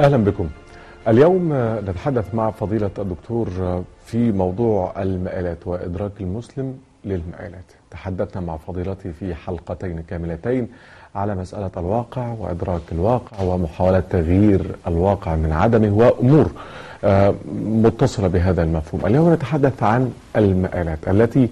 أهلا بكم. اليوم نتحدث مع فضيلة الدكتور في موضوع المآلات وإدراك المسلم للمآلات. تحدثنا مع فضيلته في حلقتين كاملتين على مسألة الواقع وإدراك الواقع ومحاولة تغيير الواقع من عدمه وأمور آه، متصلة بهذا المفهوم. اليوم نتحدث عن المآلات التي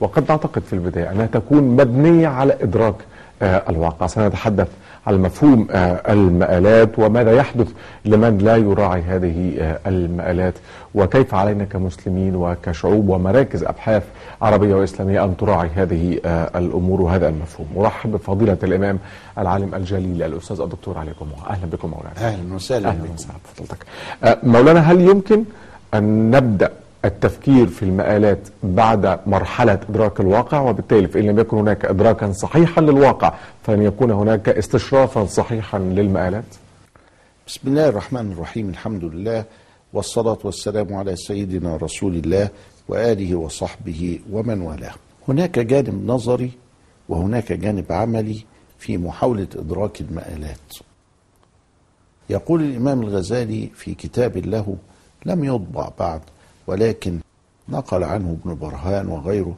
وقد نعتقد في البداية أنها تكون مبنية على إدراك آه، الواقع. سنتحدث على مفهوم آه، المآلات وماذا يحدث لمن لا يراعي هذه آه، المآلات. وكيف علينا كمسلمين وكشعوب ومراكز أبحاث عربية وإسلامية أن تراعي هذه آه، الأمور وهذا المفهوم. أرحب بفضيلة الإمام العالم الجليل الأستاذ الدكتور علي جمعة أهلا بكم مولانا. أهلا وسهلا أهلا وسهلا بفضلتك. مولانا هل يمكن أن نبدأ التفكير في المآلات بعد مرحلة إدراك الواقع وبالتالي فإن لم يكن هناك إدراكا صحيحا للواقع فلن يكون هناك استشرافا صحيحا للمآلات. بسم الله الرحمن الرحيم الحمد لله والصلاة والسلام على سيدنا رسول الله وآله وصحبه ومن والاه. هناك جانب نظري وهناك جانب عملي في محاولة إدراك المآلات. يقول الإمام الغزالي في كتاب له لم يطبع بعد ولكن نقل عنه ابن برهان وغيره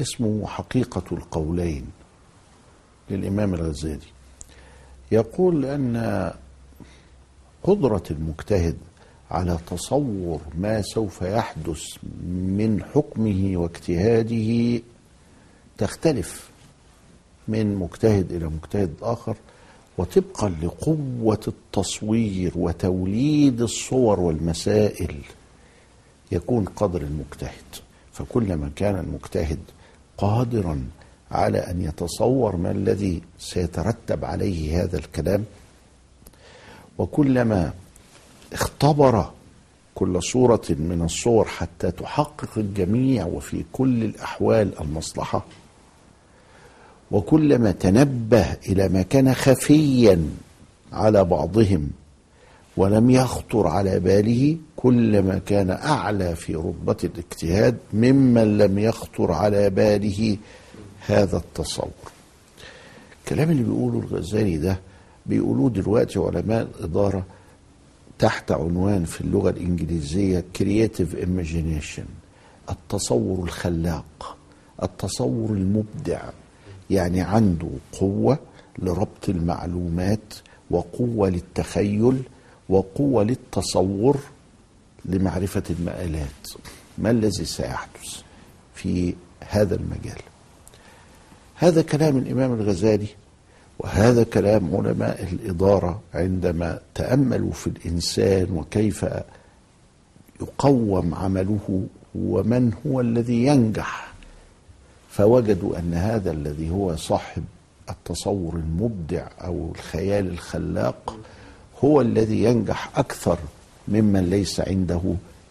اسمه حقيقة القولين للإمام الغزالي. يقول أن قدرة المجتهد على تصور ما سوف يحدث من حكمه واجتهاده تختلف من مجتهد إلى مجتهد آخر وطبقا لقوة التصوير وتوليد الصور والمسائل يكون قدر المجتهد. فكلما كان المجتهد قادرا على أن يتصور ما الذي سيترتب عليه هذا الكلام وكلما اختبر كل صورة من الصور حتى تحقق الجميع وفي كل الأحوال المصلحة وكلما تنبه إلى ما كان خفيا على بعضهم ولم يخطر على باله كلما كان أعلى في رتبة الاجتهاد ممن لم يخطر على باله هذا التصور. الكلام اللي بيقوله الغزالي ده بيقولوه دلوقتي علماء الإدارة تحت عنوان في اللغة الإنجليزية creative imagination التصور الخلاق التصور المبدع يعني عنده قوة لربط المعلومات وقوة للتخيل وقوة للتصور لمعرفة المآلات. ما الذي سيحدث في هذا المجال؟ هذا كلام الإمام الغزالي وهذا كلام علماء الإدارة عندما تأملوا في الإنسان وكيف يقوم عمله ومن هو الذي ينجح فوجدوا أن هذا الذي هو صاحب التصور المبدع أو الخيال الخلاق هو الذي ينجح أكثر ممن ليس عنده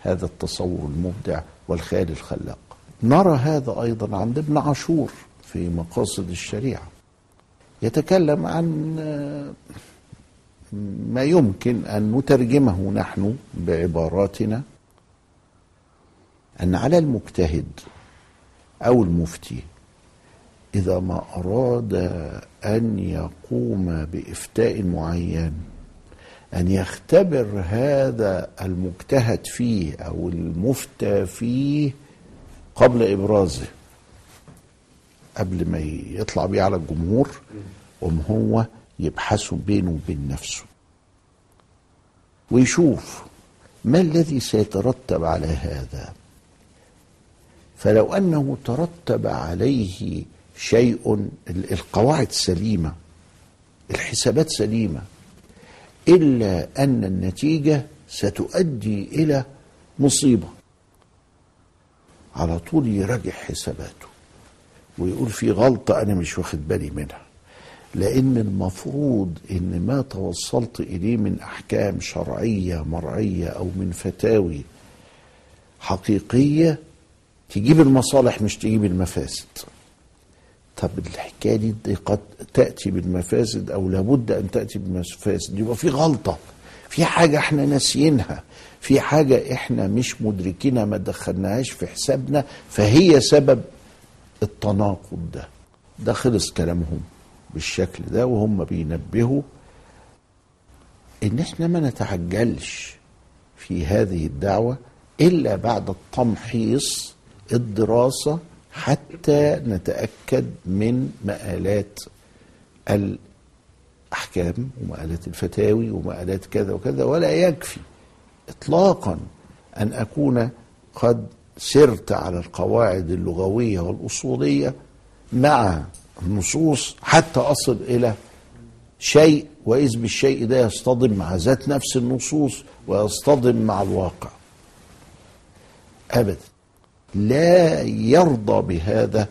هذا التصور المبدع والخيال الخلاق. نرى هذا أيضا عند ابن عاشور في مقاصد الشريعة. يتكلم عن ما يمكن أن نترجمه نحن بعباراتنا أن على المجتهد أو المفتي إذا ما أراد أن يقوم بإفتاء معين أن يختبر هذا المجتهد فيه أو المفتى فيه قبل إبرازه قبل ما يطلع بيه على الجمهور قم هو يبحثه بينه وبين نفسه ويشوف ما الذي سيترتب على هذا. فلو أنه ترتب عليه شيء القواعد سليمة الحسابات سليمة إلا أن النتيجة ستؤدي إلى مصيبة. على طول يراجع حساباته ويقول في غلطة أنا مش واخد بالي منها لأن المفروض إن ما توصلت إليه من أحكام شرعية مرعية أو من فتاوي حقيقية تجيب المصالح مش تجيب المفاسد. طب الحكاية دي, دي قد تأتي بالمفاسد أو لابد أن تأتي بالمفاسد. يبقى في غلطة في حاجة إحنا ناسيينها في حاجة إحنا مش مدركينها ما دخلناهاش في حسابنا فهي سبب التناقض ده. ده خلص كلامهم بالشكل ده وهم بينبهوا إن إحنا ما نتعجلش في هذه الدعوة إلا بعد التمحيص الدراسة حتى نتأكد من مآلات الأحكام ومآلات الفتاوي ومآلات كذا وكذا ولا يكفي اطلاقا أن أكون قد سرت على القواعد اللغوية والأصولية مع النصوص حتى أصل إلى شيء واذ بالشيء ده يصطدم مع ذات نفس النصوص ويصطدم مع الواقع. ابدا. لا يرضى بهذا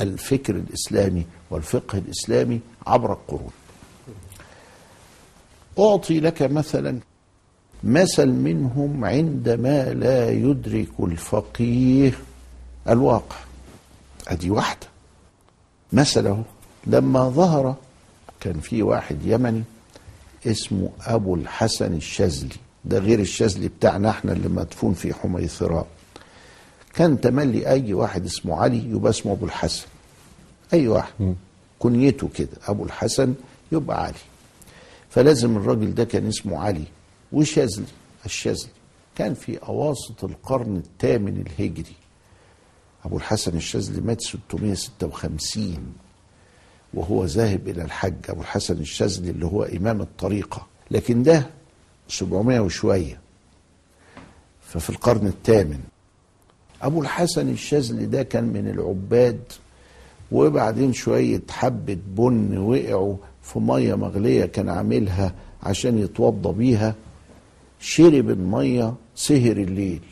الفكر الإسلامي والفقه الإسلامي عبر القرون. أعطي لك مثلا مثل منهم عندما لا يدرك الفقيه الواقع. أدي واحدة. مثله لما ظهر كان في واحد يمني اسمه أبو الحسن الشاذلي. ده غير الشاذلي بتاعنا إحنا اللي مدفون في حميثراء كان تملي أي واحد اسمه علي يبقى اسمه أبو الحسن. أي واحد. كنيته كده أبو الحسن يبقى علي. فلازم الراجل ده كان اسمه علي. وشاذلي الشاذلي. كان في أواسط القرن الثامن الهجري. أبو الحسن الشاذلي مات 656 وهو ذاهب إلى الحج. أبو الحسن الشاذلي اللي هو إمام الطريقة. لكن ده 700 وشوية. ففي القرن الثامن أبو الحسن الشاذلي ده كان من العباد وبعدين شوية حبة بن وقعوا في مية مغلية كان عاملها عشان يتوضى بيها شرب المية سهر الليل.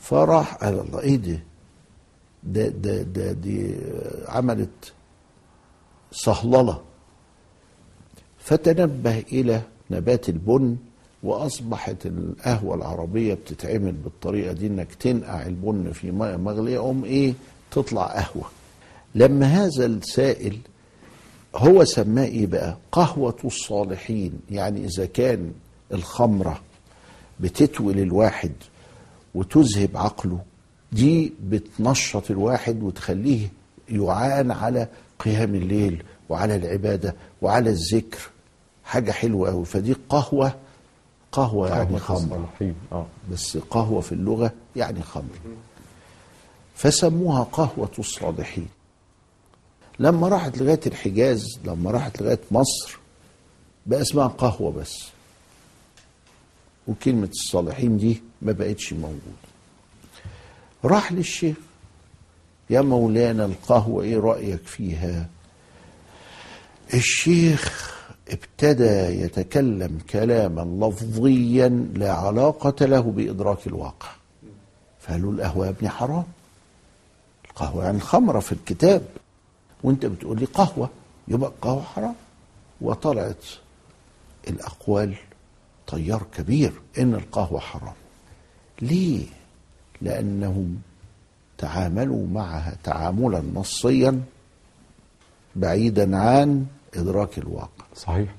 فراح قال الله إيه ده؟ ده ده ده دي عملت صهللة. فتنبه إلى نبات البن وأصبحت القهوة العربية بتتعمل بالطريقة دي إنك تنقع البن في مية مغلية قوم إيه تطلع قهوة. لما هذا السائل هو سماه إيه بقى؟ قهوة الصالحين. يعني إذا كان الخمرة بتتول الواحد وتذهب عقله دي بتنشط الواحد وتخليه يعان على قيام الليل وعلى العبادة وعلى الذكر. حاجة حلوة أوي. فدي قهوة قهوة يعني خمر. الصالحين. آه. بس قهوة في اللغة يعني خمر. فسموها قهوة الصالحين. لما راحت لغاية الحجاز لما راحت لغاية مصر بقى اسمها قهوة بس. وكلمة الصالحين دي ما بقتش موجودة. راح للشيخ يا مولانا القهوة إيه رأيك فيها؟ الشيخ ابتدى يتكلم كلاما لفظيا لا علاقة له بإدراك الواقع. فقالوا القهوة يا ابني حرام. القهوة يعني خمرة في الكتاب. وانت بتقول لي قهوة يبقى القهوة حرام. وطلعت الأقوال تيار كبير إن القهوة حرام. ليه؟ لأنهم تعاملوا معها تعاملا نصيا بعيدا عن إدراك الواقع. صحيح.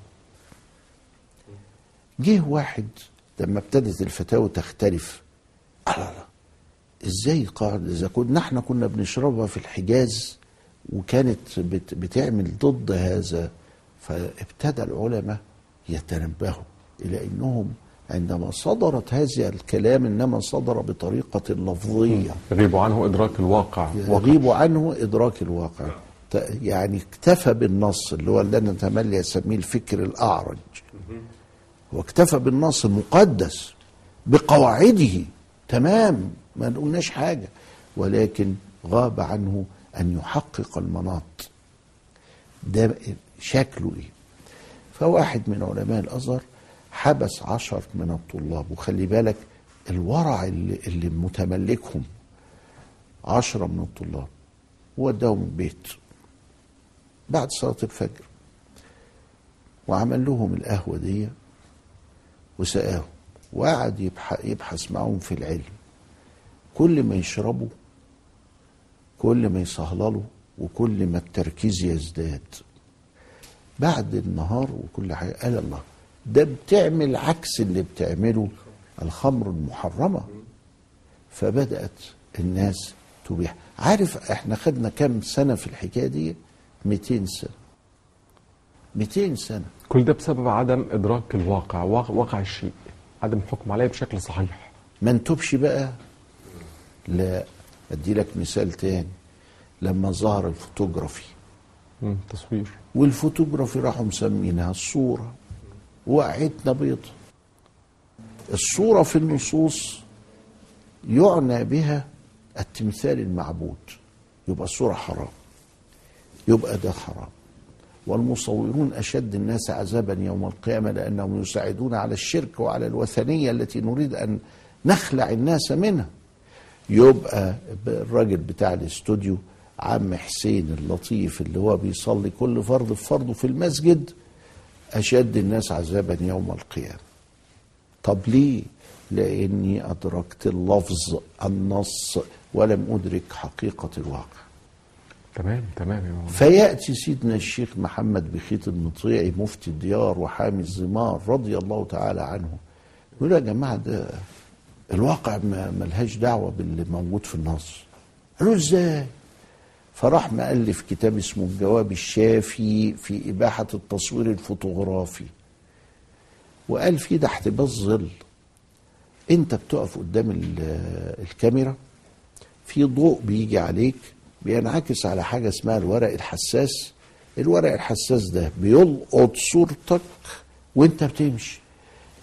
جه واحد لما ابتدت الفتاوى تختلف. لا لا إزاي قاعد إذا كنا إحنا كنا بنشربها في الحجاز وكانت بت بتعمل ضد هذا. فابتدى العلماء يتنبهوا إلى إنهم عندما صدرت هذا الكلام إنما صدر بطريقة لفظية. يغيب عنه إدراك الواقع. يغيب عنه إدراك الواقع. يعني اكتفى بالنص اللي هو اللي أنا تملي اسميه الفكر الأعرج. هو اكتفى بالنص المقدس بقواعده. تمام ما قلناش حاجة. ولكن غاب عنه أن يحقق المناط. ده شكله إيه؟ فواحد من علماء الأزهر حبس عشر من الطلاب. وخلي بالك الورع اللي, اللي متملكهم عشرة من الطلاب. وداهم البيت بعد صلاة الفجر. وعمل لهم القهوة دي وسقاهم. وقعد يبح- يبحث معهم في العلم. كل ما يشربوا كل ما يصهللوا وكل ما التركيز يزداد. بعد النهار وكل حاجة قال الله ده بتعمل عكس اللي بتعمله الخمر المحرمة. فبدأت الناس تبيح. عارف إحنا خدنا كام سنة في الحكاية دي؟ 200 سنة. 200 سنة. كل ده بسبب عدم إدراك الواقع واقع, الشيء عدم الحكم عليه بشكل صحيح. ما نتوبش بقى؟ لا ادي لك مثال تاني. لما ظهر الفوتوغرافي. تصوير. والفوتوغرافي راحوا مسمينها الصورة. وقعتنا بيض الصورة في النصوص يعنى بها التمثال المعبود. يبقى الصورة حرام. يبقى ده حرام. والمصورون أشد الناس عذابا يوم القيامة لأنهم يساعدون على الشرك وعلى الوثنية التي نريد أن نخلع الناس منها. يبقى الراجل بتاع الاستوديو عم حسين اللطيف اللي هو بيصلي كل فرض في فرضه في المسجد أشد الناس عذابا يوم القيامة. طب ليه؟ لأني أدركت اللفظ النص ولم أدرك حقيقة الواقع. تمام تمام يا مولانا فيأتي سيدنا الشيخ محمد بخيت المطيعي مفتي الديار وحامي الزمار رضي الله تعالى عنه. يقول يا جماعة ده الواقع ما ملهاش دعوة باللي موجود في النص. قالوا إزاي؟ فراح مؤلف كتاب اسمه الجواب الشافي في إباحة التصوير الفوتوغرافي. وقال فيه ده احتباس ظل انت بتقف قدام ال- الكاميرا في ضوء بيجي عليك بينعكس على حاجة اسمها الورق الحساس. الورق الحساس ده بيلقط صورتك وانت بتمشي.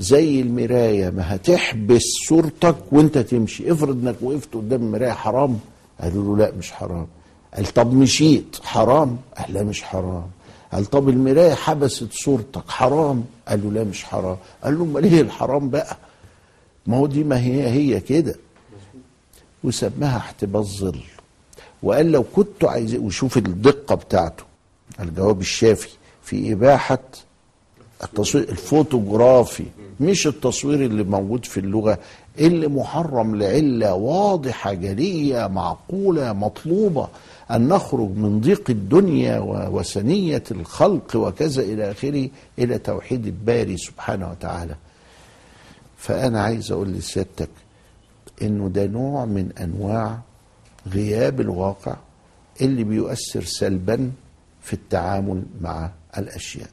زي المراية ما هتحبس صورتك وانت تمشي. افرض انك وقفت قدام المراية حرام قالوا له لا مش حرام. قال طب مشيت حرام؟ قال لا مش حرام. قال طب المراية حبست صورتك حرام؟ قالوا لا مش حرام. قال له امال إيه الحرام بقى؟ ما هو دي ما هي هي كده. وسماها احتباس ظل. وقال لو كنتوا عايزين وشوف الدقة بتاعته الجواب الشافي في إباحة التصوير الفوتوغرافي مش التصوير اللي موجود في اللغة اللي محرم لعلة واضحة جلية معقولة مطلوبة أن نخرج من ضيق الدنيا ووثنيه الخلق وكذا إلى آخره إلى توحيد الباري سبحانه وتعالى. فأنا عايز أقول لسيادتك إنه ده نوع من أنواع غياب الواقع اللي بيؤثر سلبا في التعامل مع الأشياء.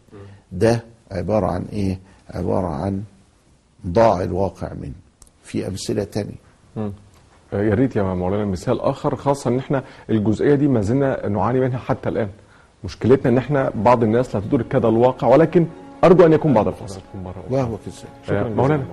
ده عبارة عن إيه؟ عبارة عن ضاع الواقع منه في أمثلة تانية. آه، يا ريت يا مولانا مثال آخر خاصة إن إحنا الجزئية دي ما زلنا نعاني منها حتى الآن. مشكلتنا إن إحنا بعض الناس لا تدرك هذا الواقع ولكن أرجو أن يكون بعد الفاصل. وهو كذلك آه، مولانا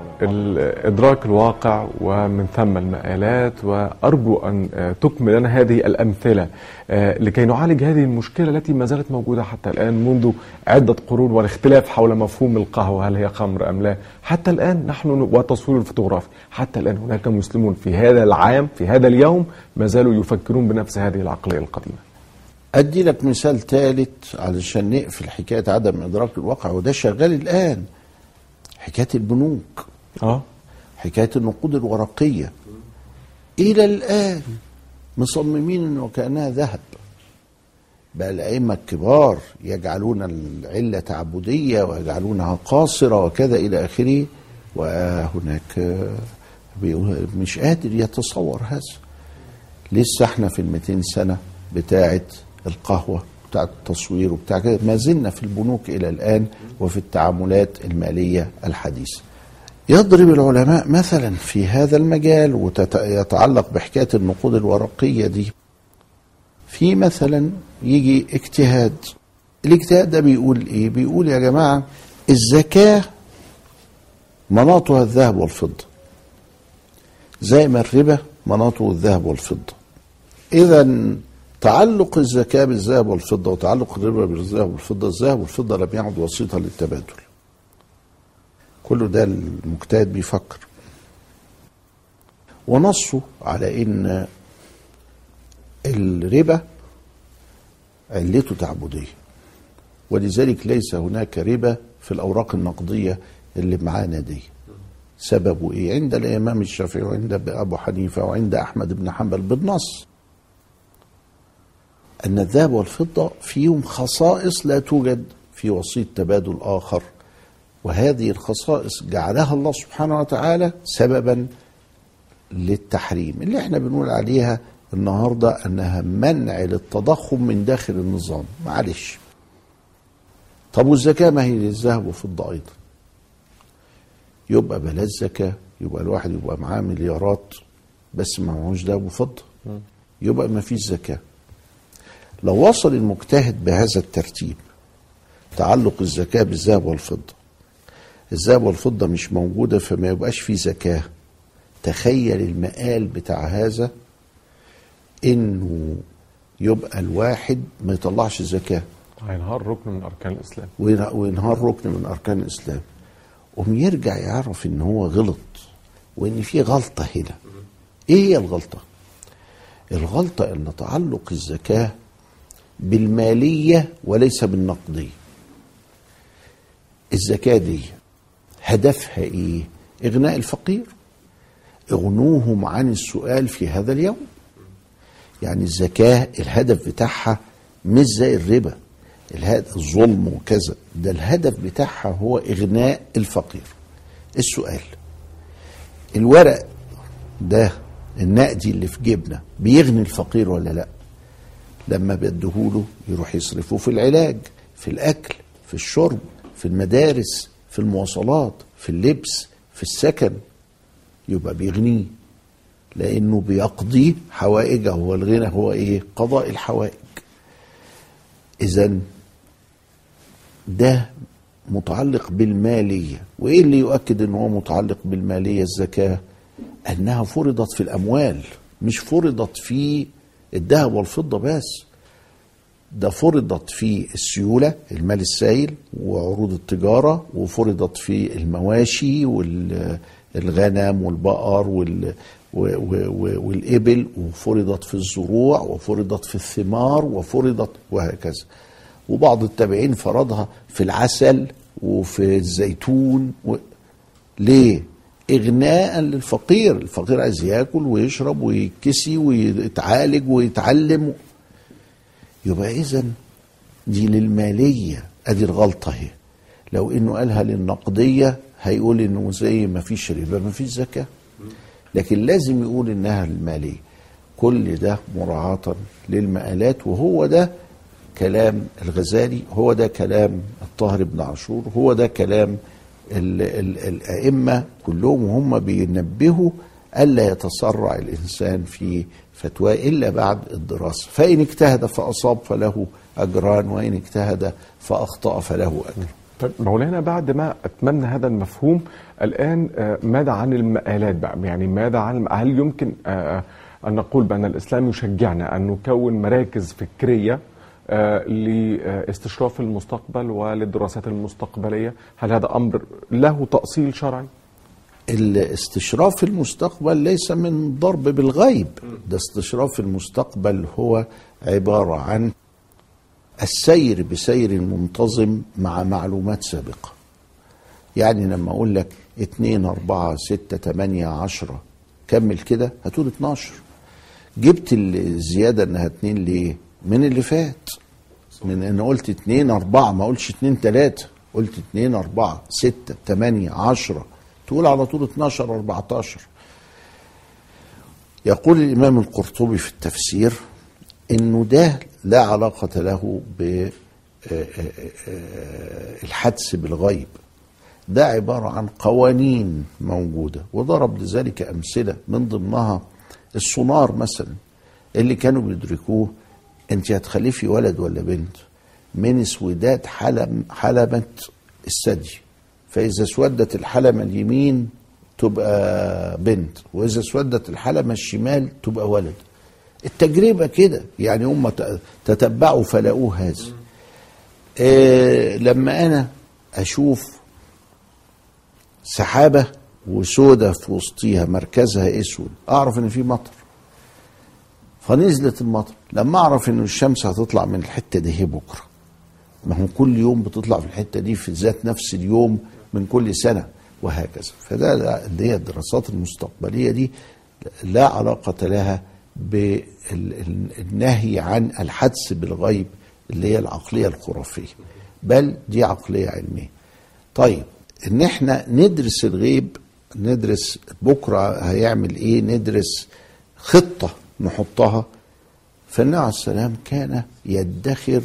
ادراك الواقع ومن ثم المآلات وأرجو أن آه، تكمل لنا هذه الأمثلة آه، لكي نعالج هذه المشكلة التي ما زالت موجودة حتى الآن منذ عدة قرون والاختلاف حول مفهوم القهوة هل هي خمر أم لا. حتى الآن نحن والتصوير الفوتوغرافي حتى الآن هناك مسلمون في هذا العام في هذا اليوم ما زالوا يفكرون بنفس هذه العقلية القديمة. أدي لك مثال ثالث علشان نقفل حكاية عدم إدراك الواقع وده شغال الآن. حكاية البنوك. آه. حكاية النقود الورقية. إلى الآن مصممين إنه كأنها ذهب. بقى الأئمة الكبار يجعلون العلة تعبدية ويجعلونها قاصرة وكذا إلى آخره. وهناك مش قادر يتصور هذا. لسه إحنا في ال 200 سنة بتاعه القهوة بتاعة التصوير وبتاع كده ما زلنا في البنوك إلى الآن وفي التعاملات المالية الحديثة. يضرب العلماء مثلا في هذا المجال ويتعلق بحكاية النقود الورقية دي. في مثلا يجي اجتهاد الاجتهاد ده بيقول إيه؟ بيقول يا جماعة الزكاة مناطها الذهب والفضة. زي ما الربا مناطه الذهب والفضة. اذا تعلق الزكاة بالذهب والفضة وتعلق الربا بالذهب والفضة الذهب والفضة لم يعد وسيطة للتبادل. كله ده المجتهد بيفكر. ونصه على إن الربا علته تعبدية ولذلك ليس هناك ربا في الأوراق النقدية اللي معانا دي. سببه إيه؟ عند الإمام الشافعي وعند أبو حنيفة وعند أحمد بن حنبل بالنص. أن الذهب والفضة فيهم خصائص لا توجد في وسيط تبادل آخر وهذه الخصائص جعلها الله سبحانه وتعالى سببا للتحريم. اللي إحنا بنقول عليها النهاردة أنها منع للتضخم من داخل النظام. معلش. طب والزكاة ما هي للذهب والفضة أيضا؟ يبقى بلاش زكاة يبقى الواحد يبقى معاه مليارات بس ما معهوش ذهب وفضة. يبقى ما فيش زكاة. لو وصل المجتهد بهذا الترتيب تعلق الزكاة بالذهب والفضة. الذهب والفضة مش موجودة فما يبقاش فيه زكاة. تخيل المقال بتاع هذا إنه يبقى الواحد ما يطلعش زكاة. هينهار ركن من أركان الإسلام. وين- وينهار ركن من أركان الإسلام. قوم يرجع يعرف إن هو غلط وإن في غلطة هنا. إيه هي الغلطة؟ الغلطة أن تعلق الزكاة بالمالية وليس بالنقديه الزكاة دي هدفها إيه؟ إغناء الفقير. اغنوهم عن السؤال في هذا اليوم. يعني الزكاة الهدف بتاعها مش زي الربا. الظلم وكذا. ده الهدف بتاعها هو إغناء الفقير. السؤال. الورق ده النقدي اللي في جيبنا بيغني الفقير ولا لأ؟ لما بديهوله يروح يصرفه في العلاج في الأكل في الشرب في المدارس في المواصلات في اللبس في السكن. يبقى بيغنيه لأنه بيقضي حوائجه. هو الغنى هو إيه؟ قضاء الحوائج. اذا ده متعلق بالمالية. وإيه اللي يؤكد إن هو متعلق بالمالية؟ الزكاة. أنها فرضت في الأموال مش فرضت في الذهب والفضة بس ده فرضت في السيولة المال السائل وعروض التجارة وفرضت في المواشي والغنم والبقر وال والإبل وفرضت في الزروع وفرضت في الثمار وفرضت وهكذا وبعض التابعين فرضها في العسل وفي الزيتون و... ليه؟ إغناء للفقير. الفقير عايز ياكل ويشرب ويكسي ويتعالج ويتعلم. يبقى اذا دي للمالية. أدي الغلطة أهي. لو إنه قالها للنقدية هيقول إنه زي ما فيش ربا ما فيش زكاة. لكن لازم يقول إنها للمالية. كل ده مراعاة للمآلات. وهو ده كلام الغزالي. هو ده كلام الطاهر بن عاشور. هو ده كلام ال ال الأئمة كلهم وهم بينبهوا ألا يتسرع الإنسان في فتواه إلا بعد الدراسة. فإن اجتهد فأصاب فله أجران وإن اجتهد فأخطأ فله أجر. طيب مولانا بعد ما أتمنى هذا المفهوم الآن آه، ماذا عن المآلات بقى؟ يعني ماذا عن هل يمكن آه، أن نقول بأن الإسلام يشجعنا أن نكون مراكز فكرية؟ آه، لاستشراف المستقبل وللدراسات المستقبلية. هل هذا أمر له تأصيل شرعي؟ الاستشراف المستقبل ليس من ضرب بالغيب. ده استشراف المستقبل هو عبارة عن السير بسير منتظم مع معلومات سابقة. يعني لما أقول لك اتنين أربعة ستة تمانية عشرة كمل كده هتقول اتناشر. جبت الزيادة إنها اتنين ليه؟ من اللي فات. من إن قلت اتنين أربعة ما قلتش اتنين تلاتة. قلت اتنين أربعة ستة تمانية عشرة. تقول على طول اتناشر أربعتاشر. يقول الإمام القرطبي في التفسير إنه ده لا علاقة له بالحدس بالغيب. ده عبارة عن قوانين موجودة. وضرب لذلك أمثلة من ضمنها السونار مثلا اللي كانوا بيدركوه أنت هتخلفي ولد ولا بنت؟ من اسوداد حلم حلمة الثدي. فإذا اسودت الحلمة اليمين تبقى بنت وإذا اسودت الحلمة الشمال تبقى ولد. التجربة كده يعني هم تتبعوا فلقوه هذا. آه لما أنا أشوف سحابة وسودة في وسطيها مركزها أسود أعرف إن في مطر. فنزلت المطر. لما أعرف ان الشمس هتطلع من الحتة دي هي بكرة. ما هو كل يوم بتطلع في الحتة دي في ذات نفس اليوم من كل سنة وهكذا. فده ده- اللي هي الدراسات المستقبلية دي لا علاقة لها بالنهي عن الحدس بالغيب اللي هي العقلية الخرافية بل دي عقلية علمية. طيب إن إحنا ندرس الغيب ندرس بكرة هيعمل إيه؟ ندرس خطة نحطها. فالنبي عليه السلام كان يدخر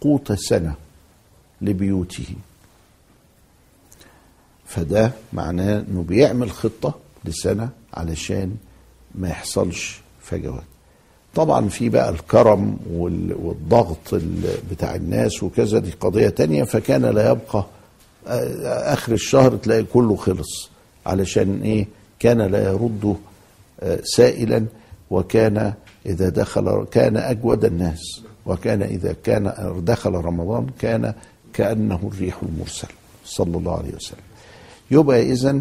قوت سنة لبيوته. فده معناه إنه بيعمل خطة لسنة علشان ما يحصلش فجوات. طبعا في بقى الكرم وال- والضغط ال- بتاع الناس وكذا دي قضية تانية. فكان لا يبقى آخر الشهر تلاقي كله خلص. علشان إيه؟ كان لا يرد سائلا وكان إذا دخل كان أجود الناس. وكان إذا كان دخل رمضان كان كأنه الريح المرسل. صلى الله عليه وسلم. يبقى اذا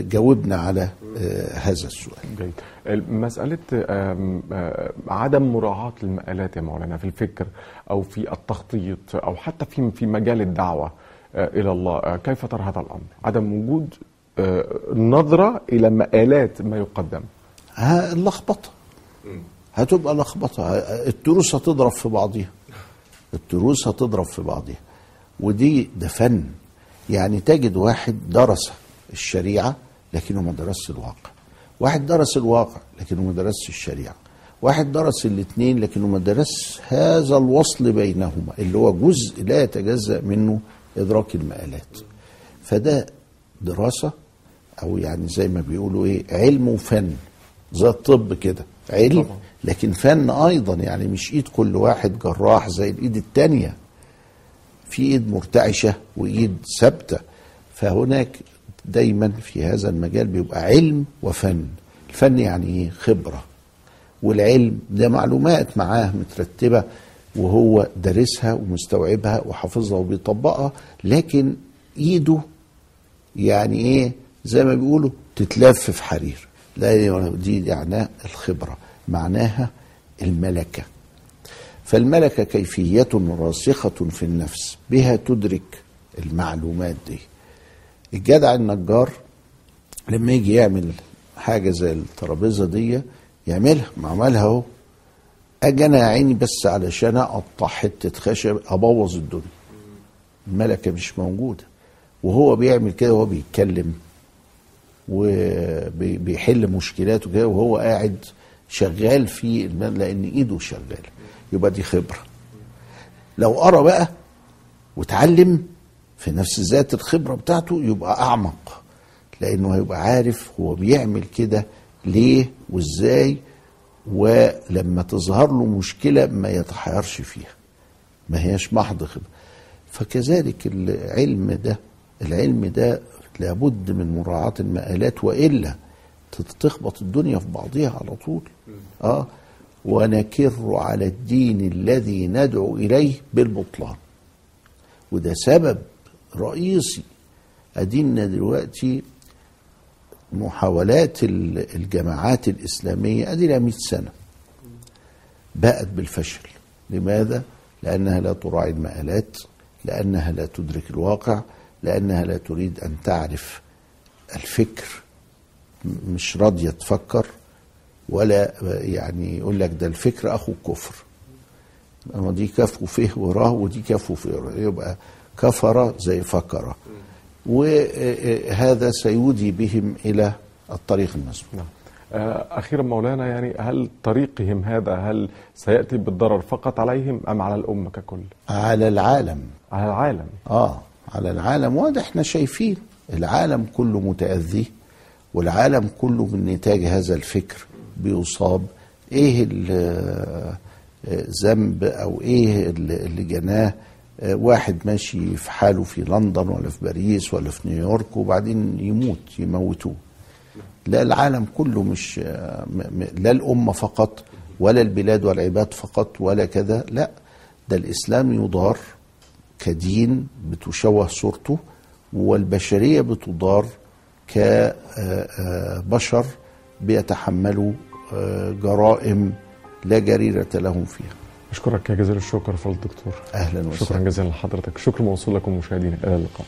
جاوبنا على آه، هذا السؤال. جيد. مسألة آه، عدم مراعاة المآلات يا مولانا في الفكر أو في التخطيط أو حتى في في مجال الدعوة آه، إلى الله آه، كيف ترى هذا الأمر؟ عدم وجود نظرة إلى مآلات ما يقدم. ها اللخبطة. هتبقى لخبطة. التروس هتضرب في بعضيها. التروس هتضرب في بعضيها. ودي ده فن. يعني تجد واحد درس الشريعة لكنه ما درسش الواقع. واحد درس الواقع لكنه ما درسش الشريعة. واحد درس الاثنين لكنه ما درس هذا الوصل بينهما اللي هو جزء لا يتجزأ منه إدراك المآلات. فده دراسة أو يعني زي ما بيقولوا إيه علم وفن. زي الطب كده علم طبعا. لكن فن أيضا يعني مش إيد كل واحد جراح زي الإيد التانية. في إيد مرتعشة وإيد ثابتة. فهناك دايما في هذا المجال بيبقى علم وفن. الفن يعني إيه؟ خبرة. والعلم ده معلومات معاه مترتبة وهو دارسها ومستوعبها وحافظها وبيطبقها لكن إيده يعني إيه؟ زي ما بيقولوا تتلف في حرير. لا دي معناها الخبرة معناها الملكة. فالملكة كيفية راسخة في النفس بها تدرك المعلومات دي. الجدع النجار لما يجي يعمل حاجة زي الترابيزة دي يعملها ما عملها اهو. أجي أنا عيني بس علشان اقطع حتة خشب ابوظ الدنيا. الملكة مش موجودة. وهو بيعمل كده وهو بيتكلم وبيحل مشكلاته كده وهو قاعد شغال في الم- لأن إيده شغالة. يبقى دي خبرة. لو قرأ بقى وتعلم في نفس ذات الخبرة بتاعته يبقى أعمق. لأنه هيبقى عارف هو بيعمل كده ليه وإزاي ولما تظهر له مشكلة ما يتحيرش فيها. ما هياش محض خبرة. فكذلك العلم ده العلم ده لابد من مراعاة المآلات وإلا تخبط الدنيا في بعضها على طول. آه. ونكر على الدين الذي ندعو إليه بالبطلان. وده سبب رئيسي أدينا دلوقتي محاولات ال- الجماعات الإسلامية أدي لها 100 سنة. بقت بالفشل. لماذا؟ لأنها لا تراعي المآلات لأنها لا تدرك الواقع لأنها لا تريد أن تعرف الفكر مش راضية تفكر ولا يعني يقول لك ده الفكر أخو الكفر. أما دي كف وفه وراه ودي كف وفه يبقى كفر زي فكر. وهذا سيودي بهم إلى الطريق المسلوك نعم. آه، أخيرا مولانا يعني هل طريقهم هذا هل سيأتي بالضرر فقط عليهم أم على الأمة ككل؟ على العالم. على العالم. آه. على العالم وده إحنا شايفين العالم كله متأذي والعالم كله من نتاج هذا الفكر بيصاب. إيه ال- ذنب أو إيه اللي جناه؟ واحد ماشي في حاله في لندن ولا في باريس ولا في نيويورك وبعدين يموت يموتوه. لا العالم كله مش لا الأمة فقط ولا البلاد والعباد فقط ولا كذا لا ده الإسلام يضار. كدين بتشوه صورته والبشرية بتضار كبشر بيتحملوا آه، جرائم لا جريرة لهم فيها. أشكرك يا جزيل الشكر فضل الدكتور أهلا وسهلا. شكرا جزيلا لحضرتك. شكر موصول لكم مشاهدينا. إلى اللقاء.